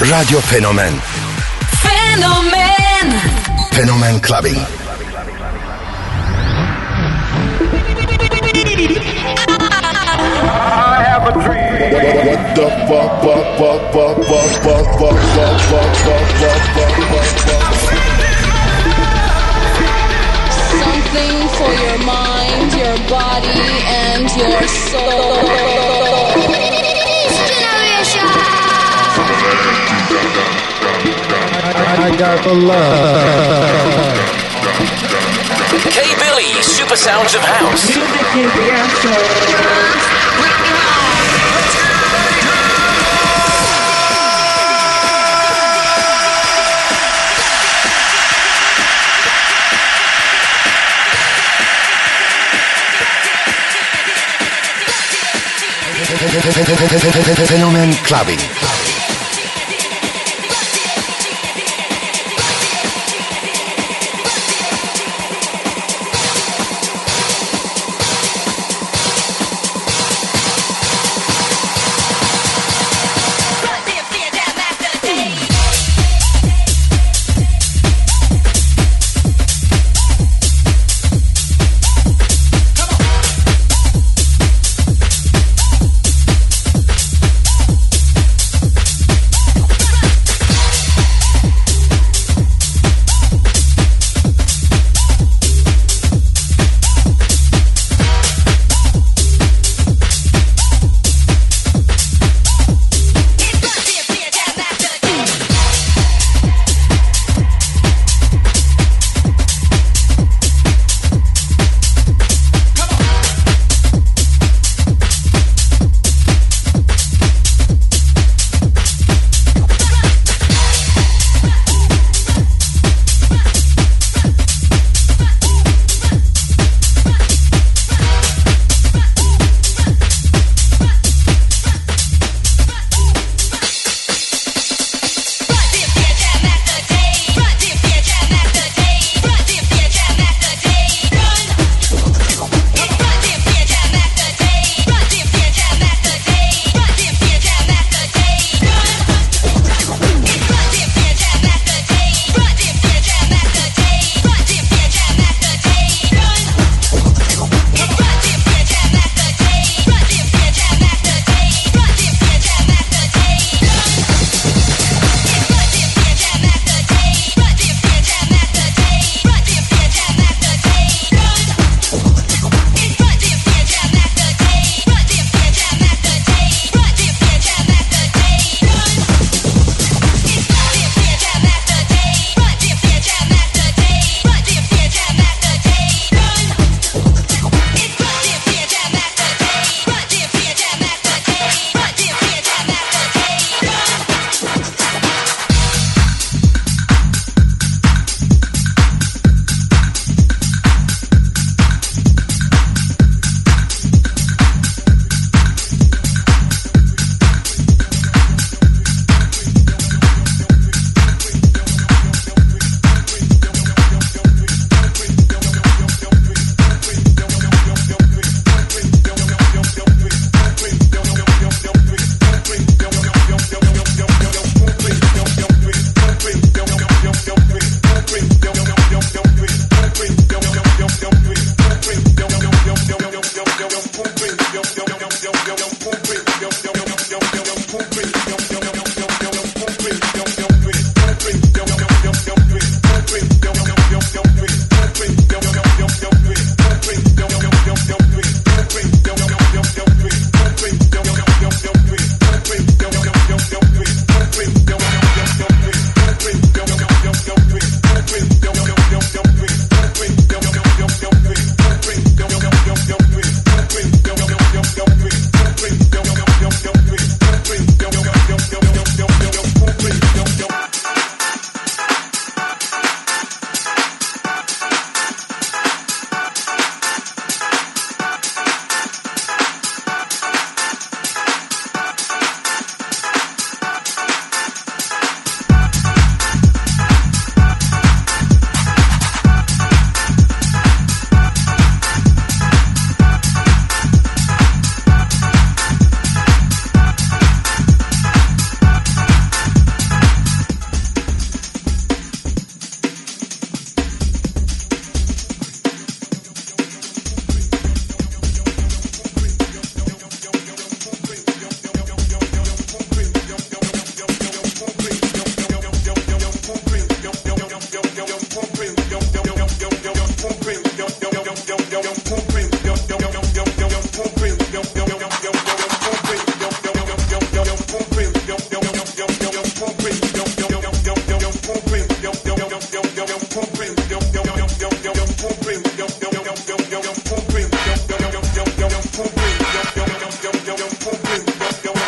Radio Fenomen Fenomen Fenomen Clubbing. I have a dream. What the fuck, fuck, fuck, fuck, fuck, fuck, fuck, fuck, fuck, fuck, fuck, fuck, fuck, fuck. Something for your mind, your body, and your soul. Got the love. K Billy, Super Sounds of House. Fenomen Clubbing. Fenomen Clubbing. This is what.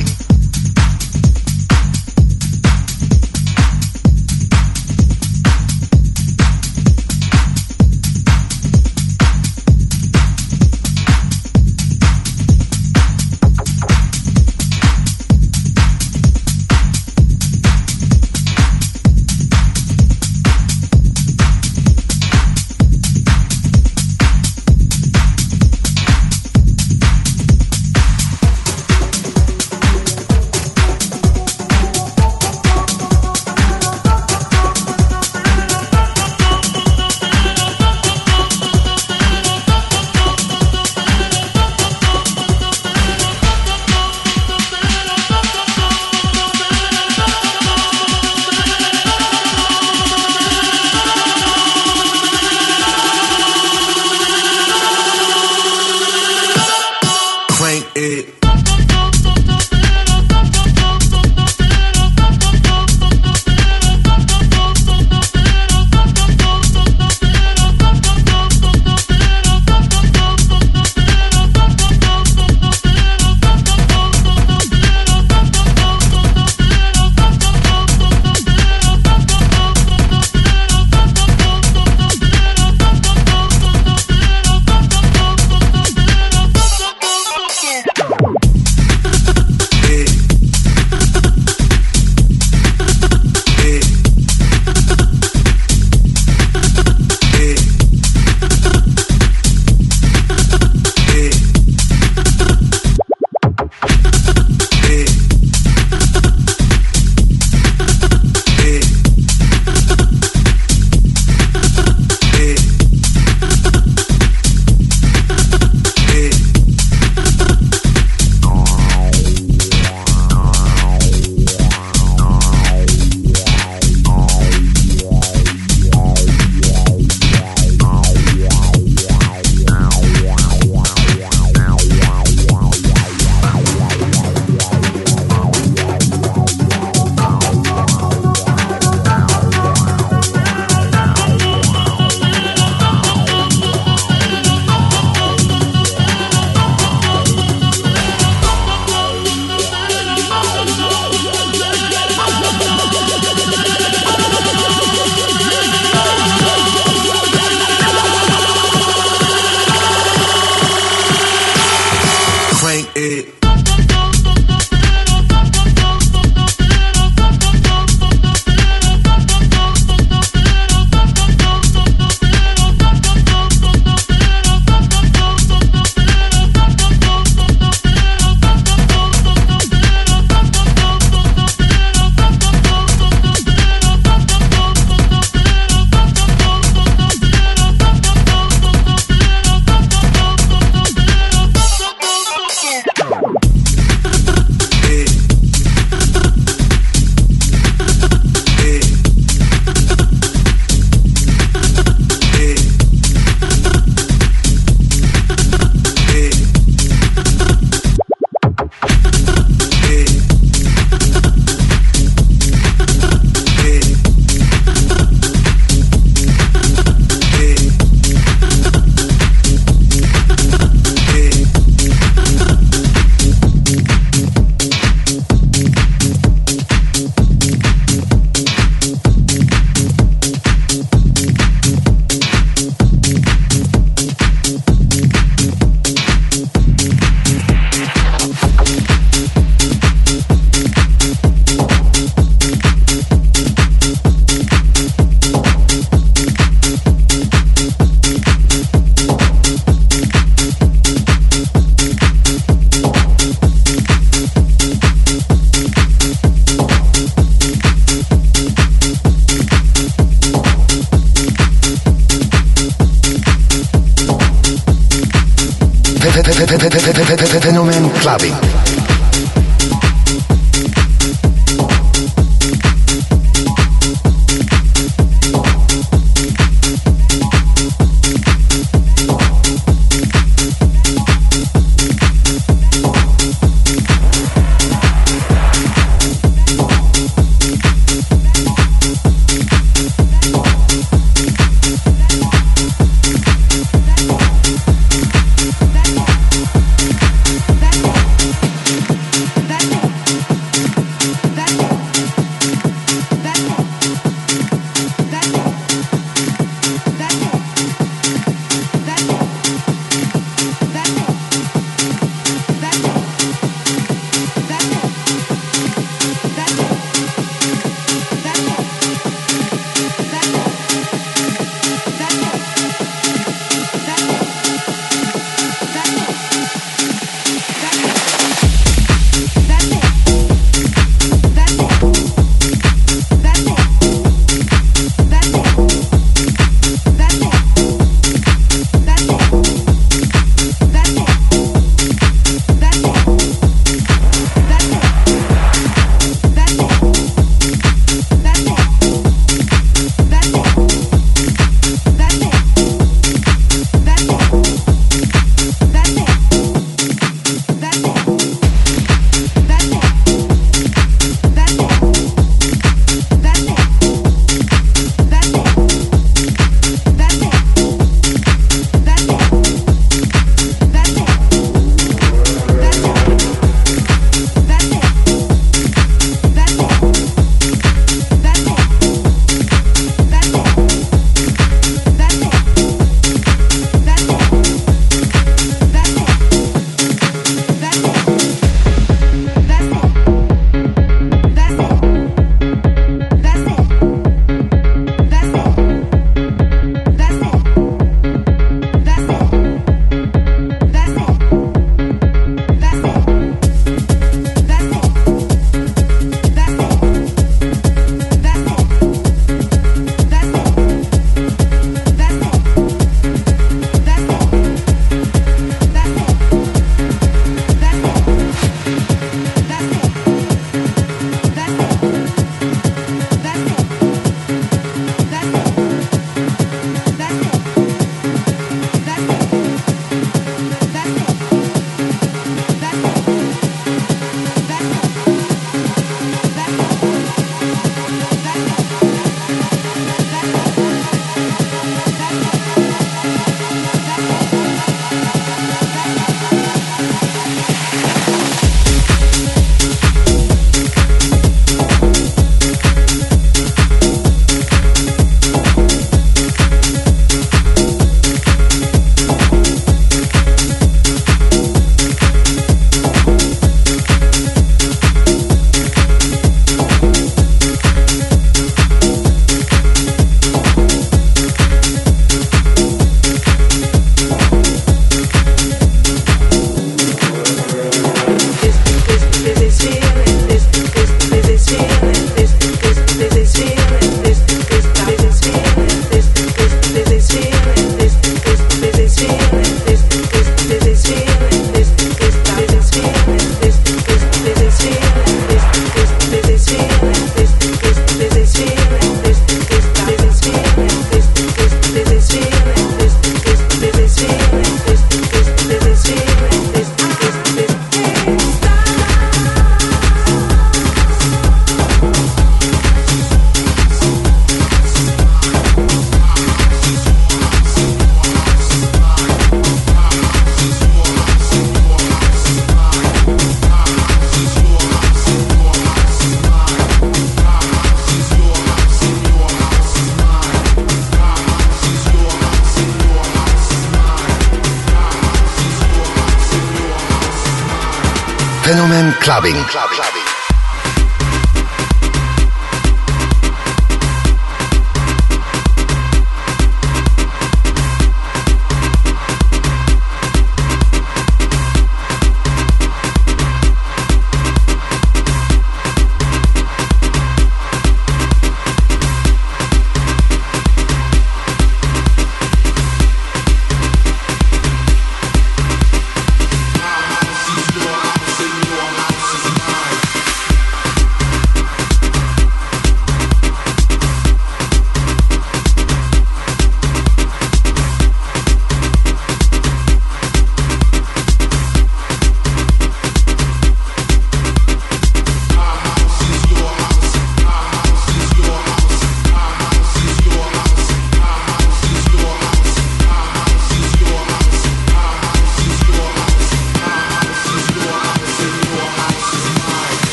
Clubbing. Clubbing.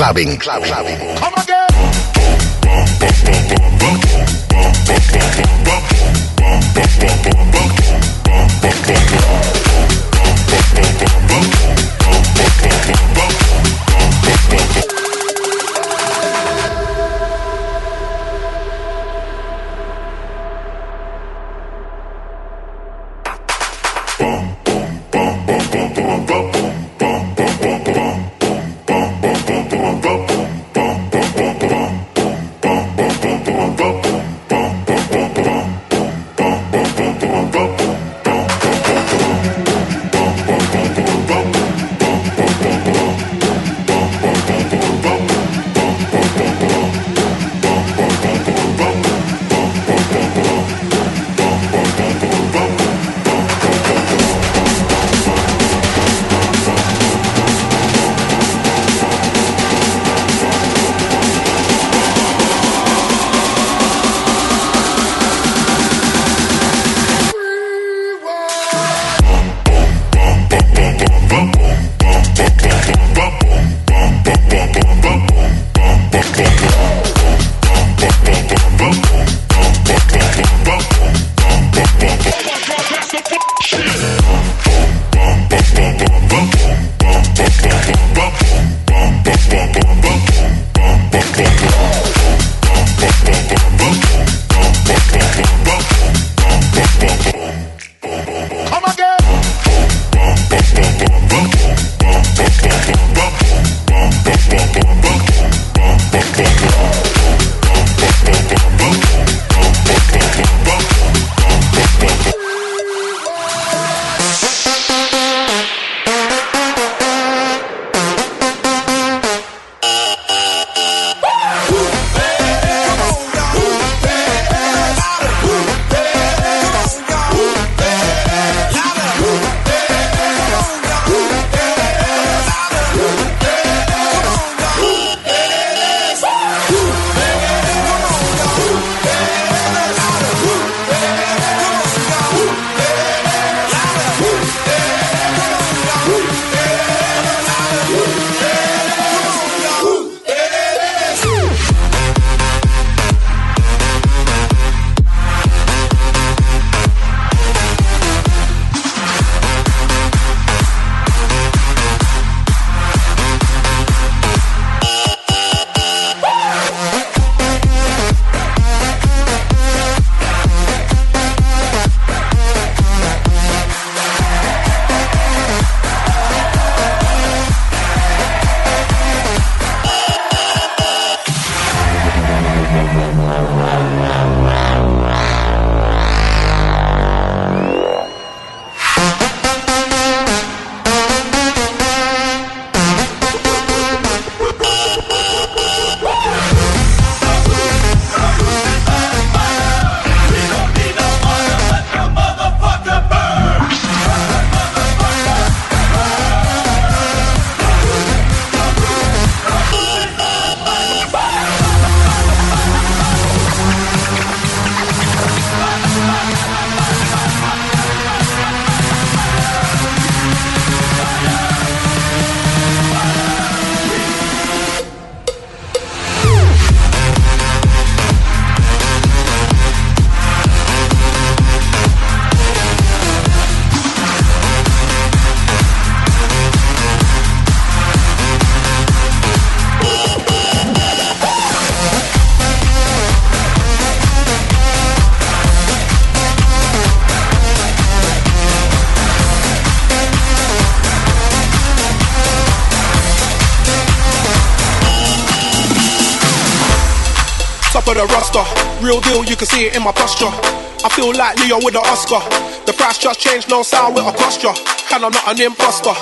Clubbing. Clubbing. Come again. Real deal, you can see it in my posture. I feel like Leo with an Oscar. The price just changed, no sound with a ya. And I'm not an imposter.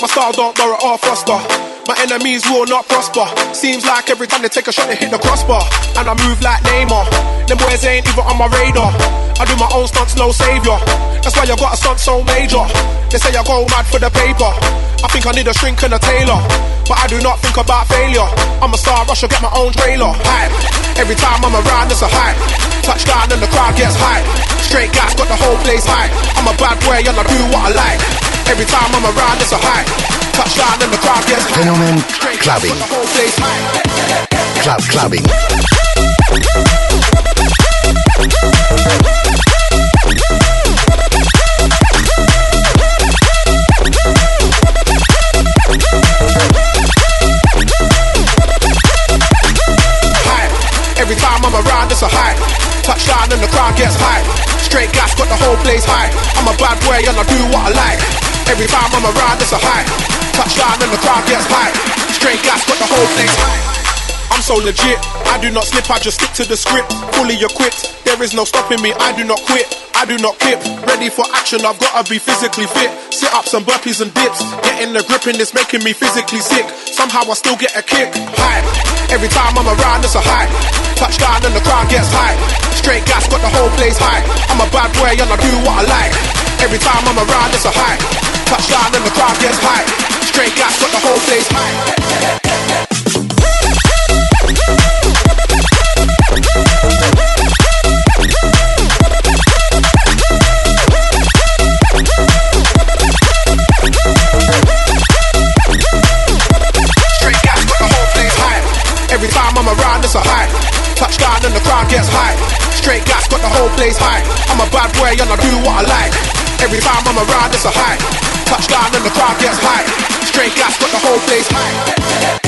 My style don't borrow or foster. My enemies will not prosper. Seems like every time they take a shot, they hit the crossbar. And I move like Neymar. Them boys ain't even on my radar. I do my own stunts, no savior. That's why you got a stunt so major. They say I go mad for the paper. I think I need a shrink and a tailor. But I do not think about failure. I'm a star, I get my own trailer. Hype. Every time I'm around, it's a hype. Touchdown and the crowd gets hype. Straight gas, got the whole place hype. I'm a bad boy and I do what I like. Every time I'm around, it's a high. Touchdown and the crowd gets high. Straight clubbing. The whole place high. Club clubbing. high. Every time I'm around, it's a high. Touchdown and the crowd gets high. Straight gas got the whole place high. I'm a bad boy and I do what I like. Every time I'm around, it's a high. Touchdown and the crowd gets high. Straight gas got the whole place high. I'm so legit. I do not slip, I just stick to the script. Fully equipped, there is no stopping me. I do not quit, I do not kip. Ready for action, I've gotta be physically fit. Sit ups and burpees and dips. Getting the grip and it's making me physically sick. Somehow I still get a kick. High. Every time I'm around, it's a high. Touchdown and the crowd gets high. Straight gas got the whole place high. I'm a bad boy and I do what I like. Every time I'm around, it's a high. Touchdown and the crowd gets high. Straight gas got the whole place high. Straight gas got the whole place high. Every time I'm around, it's a high. Touchdown and the crowd gets high. Straight gas got the whole place high. I'm a bad boy and I do what I like. Every time I'm around, it's a high. Touchdown and the crowd gets high. Straight gas got the whole place high.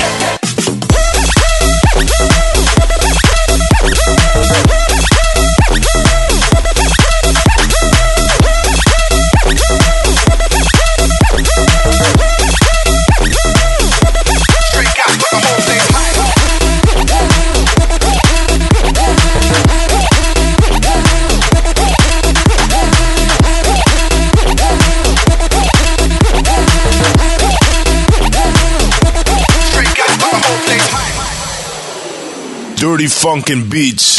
Dirty funkin' beats.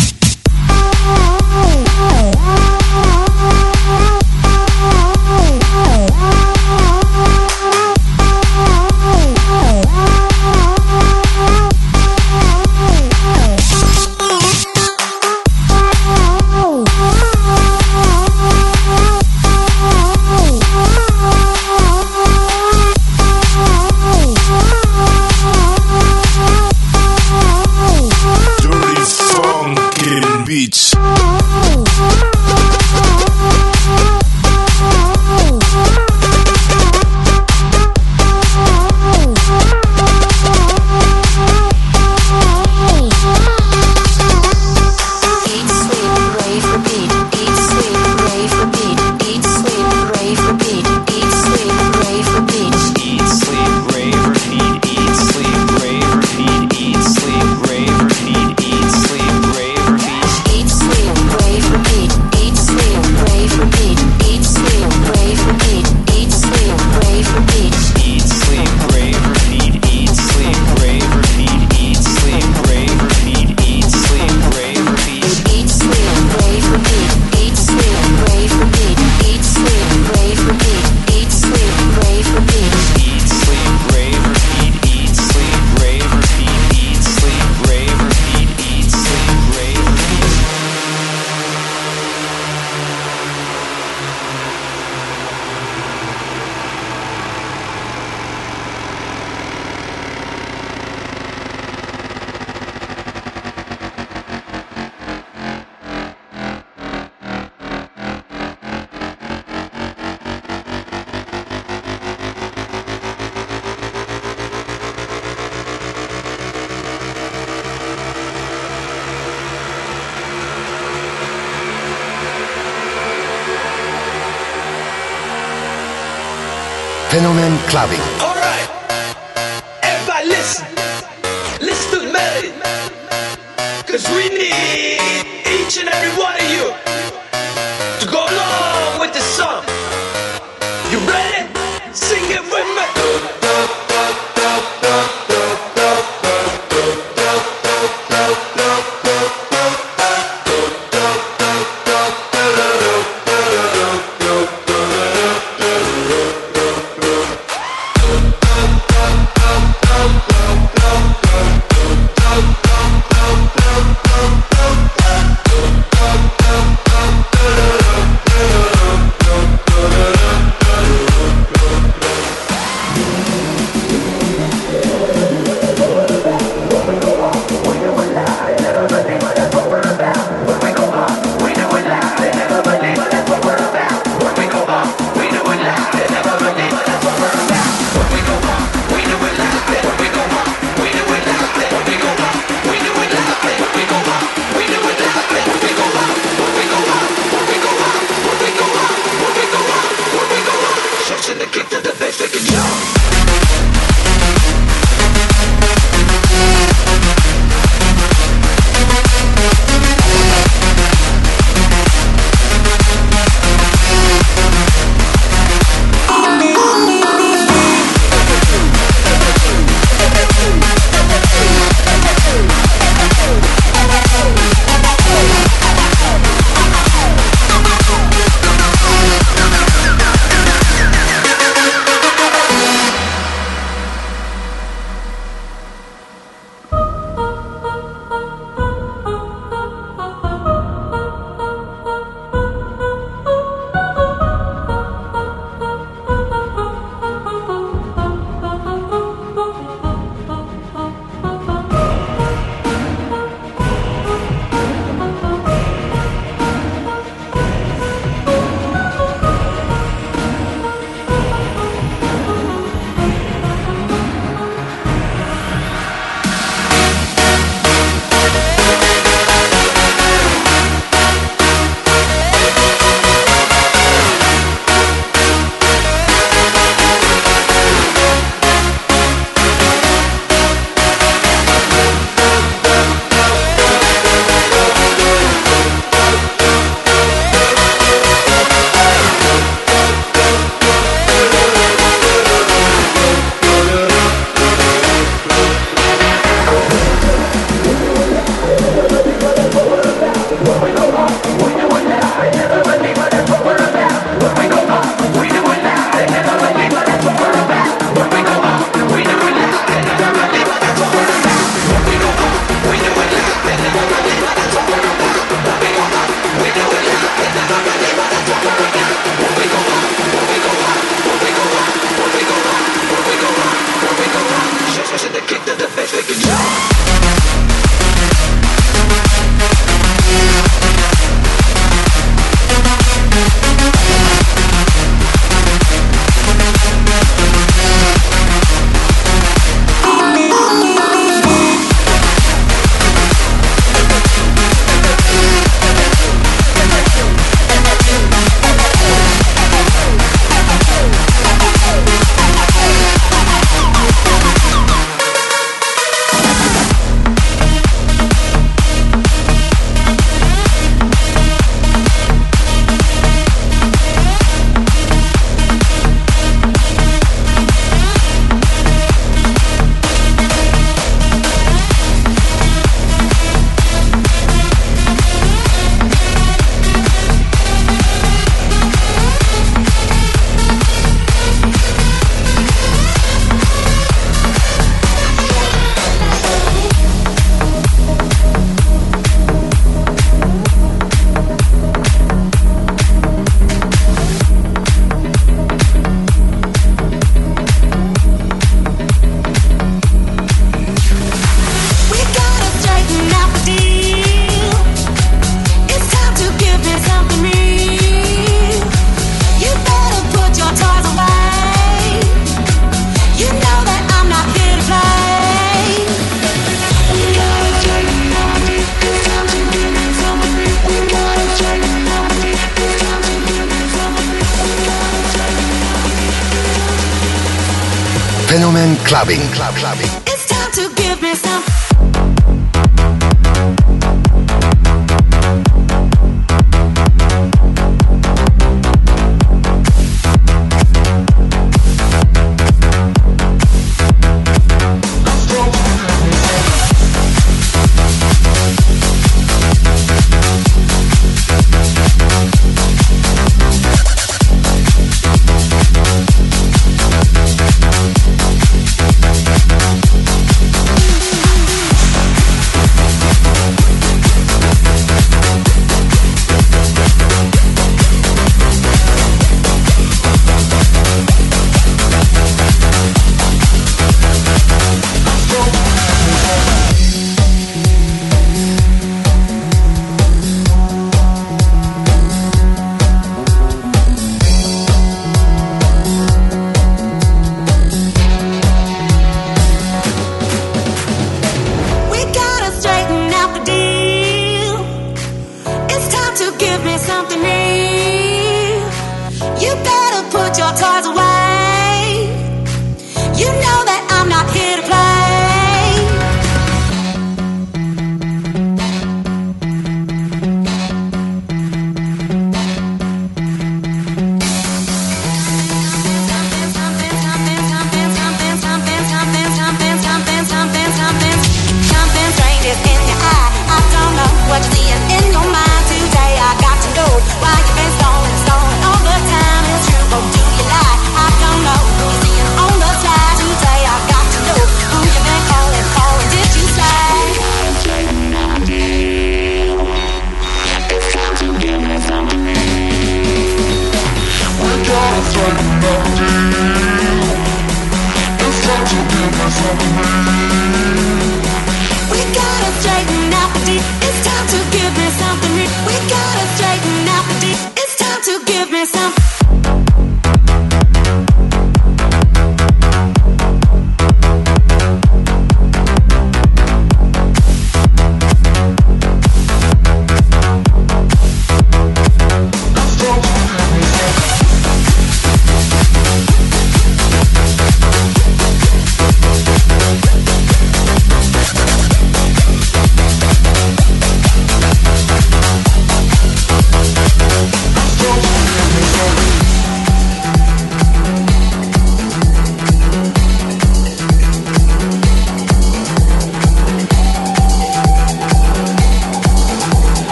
Club, clubbing.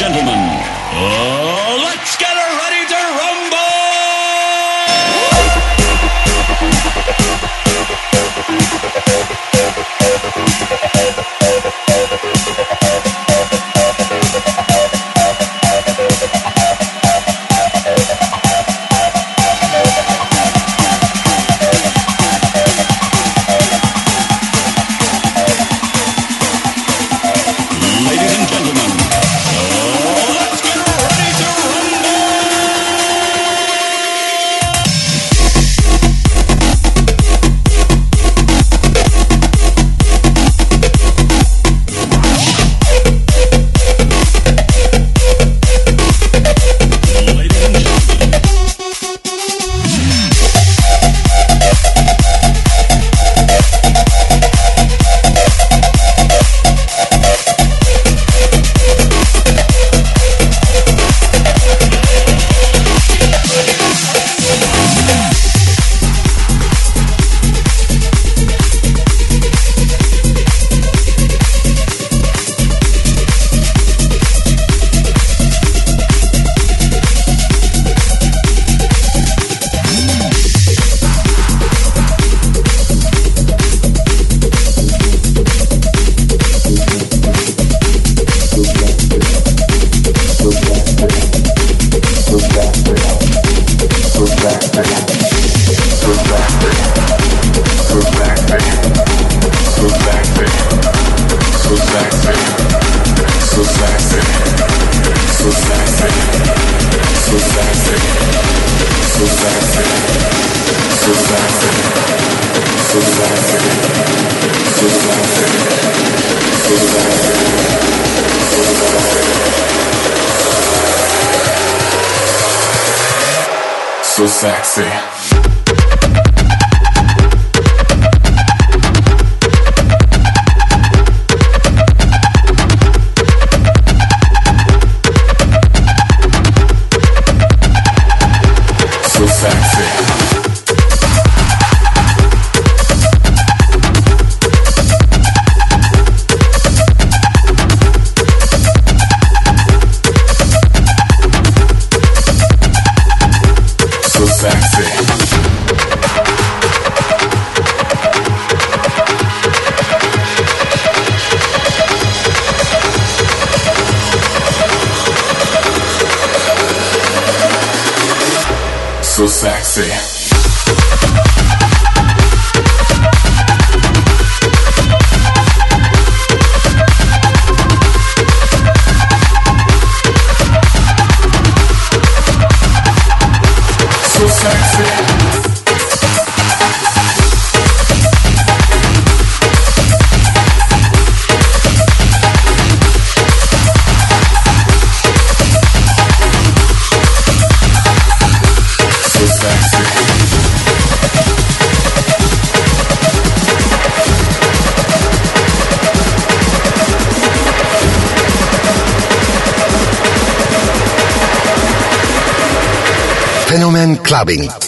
Gentlemen, So sexy. So sexy. Clubbing.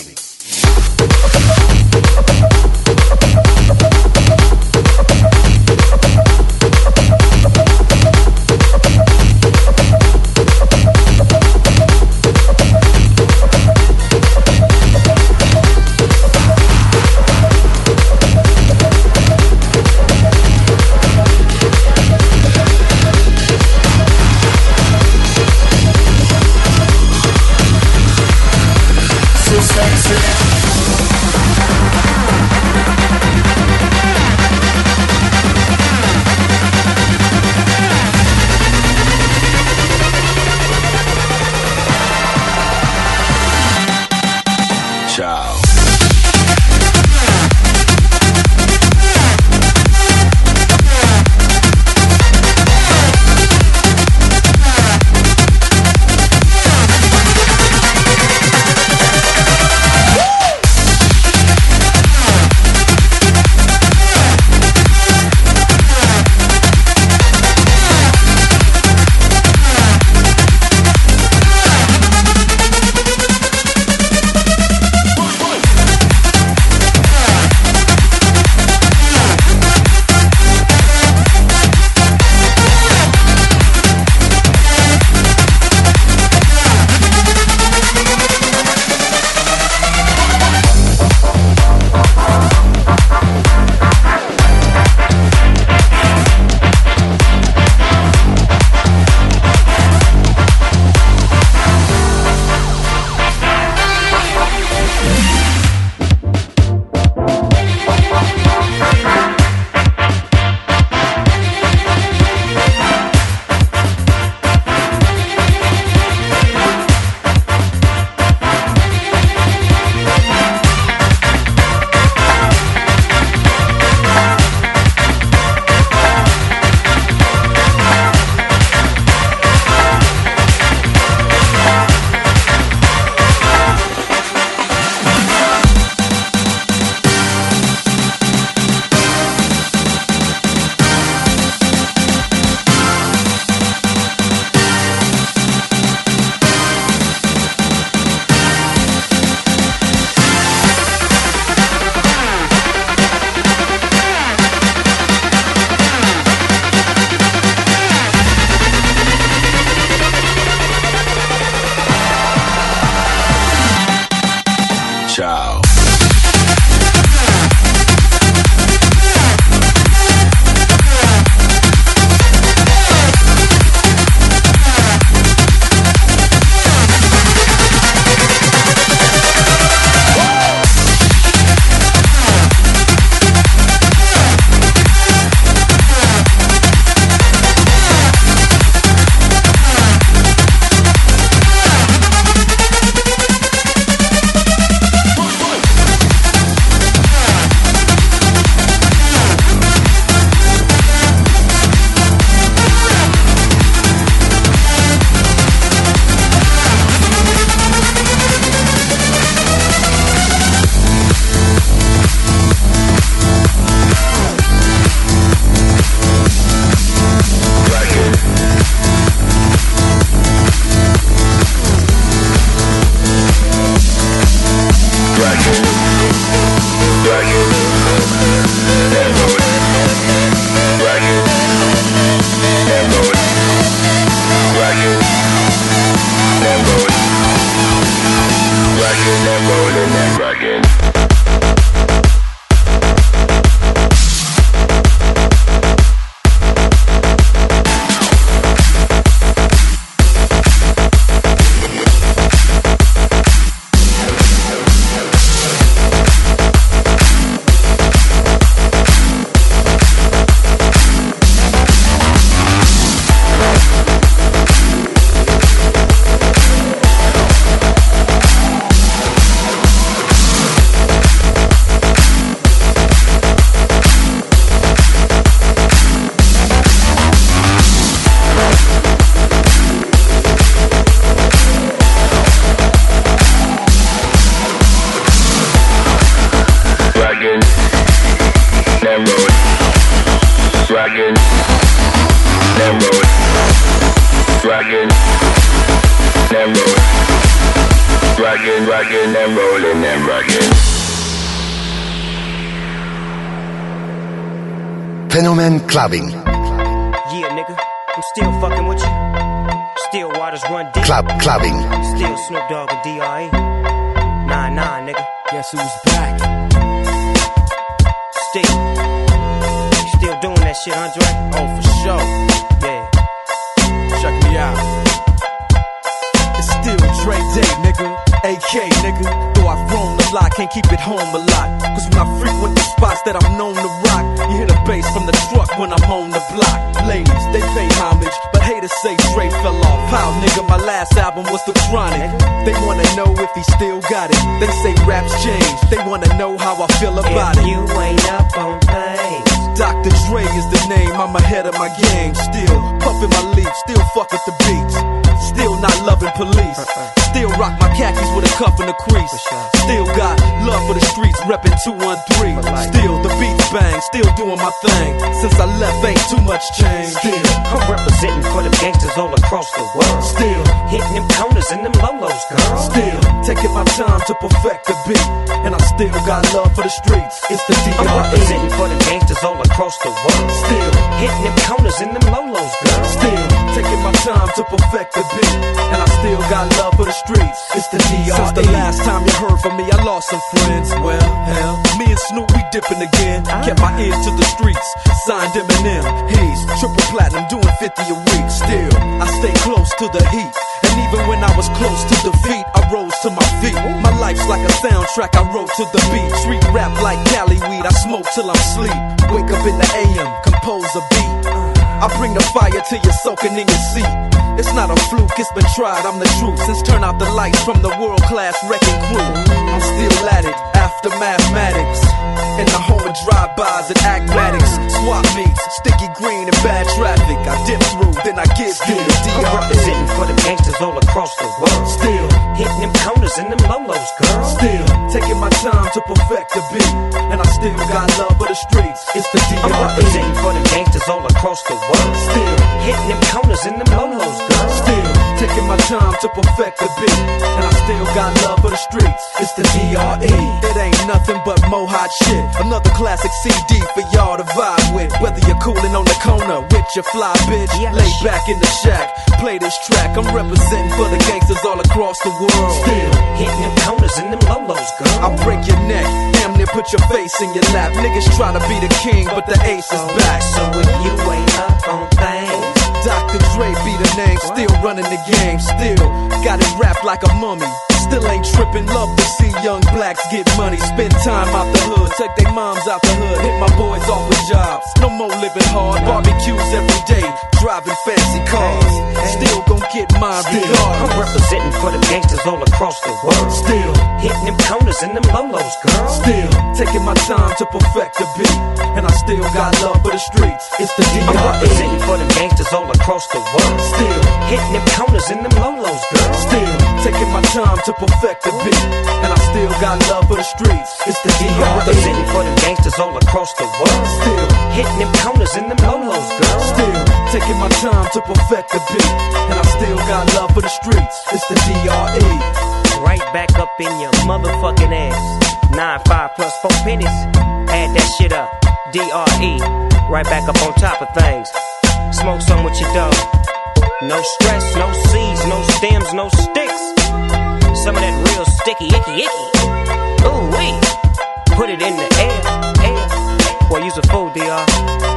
Dr. Dre is the name, I'm ahead of my game. Still puffin' my leaf, still fuck with the beats. Still not loving police. Uh-uh. Still rock my khakis with a cuff and a crease. Still got love for the streets, reppin' 213. Still the beats bang, still doing my thing. Since I left, ain't too much change. Still, I'm representing for them gangsters all across the world. Still, hitting them corners and them lolos, girl. Still taking my time to perfect the beat, and I still got love for the streets. It's the I'm representing for them gangsters all across the world. Still hitting them corners and them lolos, girl. Still taking my time to perfect the beat, and I still got love for the streets. It's the D.R.E. Since the last time you heard from me, I lost some friends. Well, hell, me and Snoop we dipping again. Kept my ear to the streets, signed Eminem. He's triple platinum, doing 50 a week. Still, I stay close to the heat. And even when I was close to defeat, I rose to my feet. My life's like a soundtrack, I wrote to the beat. Street rap like Cali weed, I smoke till I'm sleep. Wake up in the AM, compose a beat. I bring the fire till you're soaking in your seat. It's not a fluke, it's been tried, I'm the truth. Since turn out the lights from the World Class Wreckin' Cru. I'm still at it, after mathematics. In the home of drive-bys and acmatics. Swap meets, sticky green and bad traffic. I dip through, then I get the I'm representing for them gangsters all across the world. Still hitting them corners and them lolos, girl. Still taking my time to perfect the beat, and I still got love for the streets. It's the I'm DR. representing for them gangsters all across the world. Still hitting them corners and them lolos, girl. Still taking my time to perfect the beat, and I still got love for the streets. It's the DRE. It ain't nothing but mohawk shit. Another classic CD for y'all to vibe with. Whether you're cooling on the corner with your fly bitch, lay back in the shack, play this track. I'm representing for the gangsters all across the world. Still hitting them corners and them lolos, girl. I break your neck, damn near put your face in your lap. Niggas try to be the king, but the ace is back. So if you ain't up on things, Dr. Dre be the name, still running the game, still got it wrapped like a mummy. Still ain't tripping, love to see young blacks get money, spend time out the hood, take their moms out the hood, hit my boys off with jobs. No more living hard, barbecues every day, driving fancy cars. Still gon' get my mine I'm representing for the gangsters all across the world. Still hitting them corners and them lolos, girl. Still taking my time to perfect the beat, and I still got love for the streets. It's the I'm DRE. representing for the gangsters all across the world. Still hitting them corners and them lolos, girl. Still taking my time to perfect the beat, and I still got love for the streets. It's the DRE. representing for them gangsters all across the world. Still hitting them corners in them lolos, girl. Still taking my time to perfect the beat, and I still got love for the streets. It's the DRE. Right back up in your motherfucking ass. Nine five plus four pennies. Add that shit up. DRE. Right back up on top of things. Smoke some with your dog. No stress, no seeds, no stems, no sticks. Some of that real sticky, icky, icky. Ooh wee. Put it in the air, air. Boy, use a fool, DR.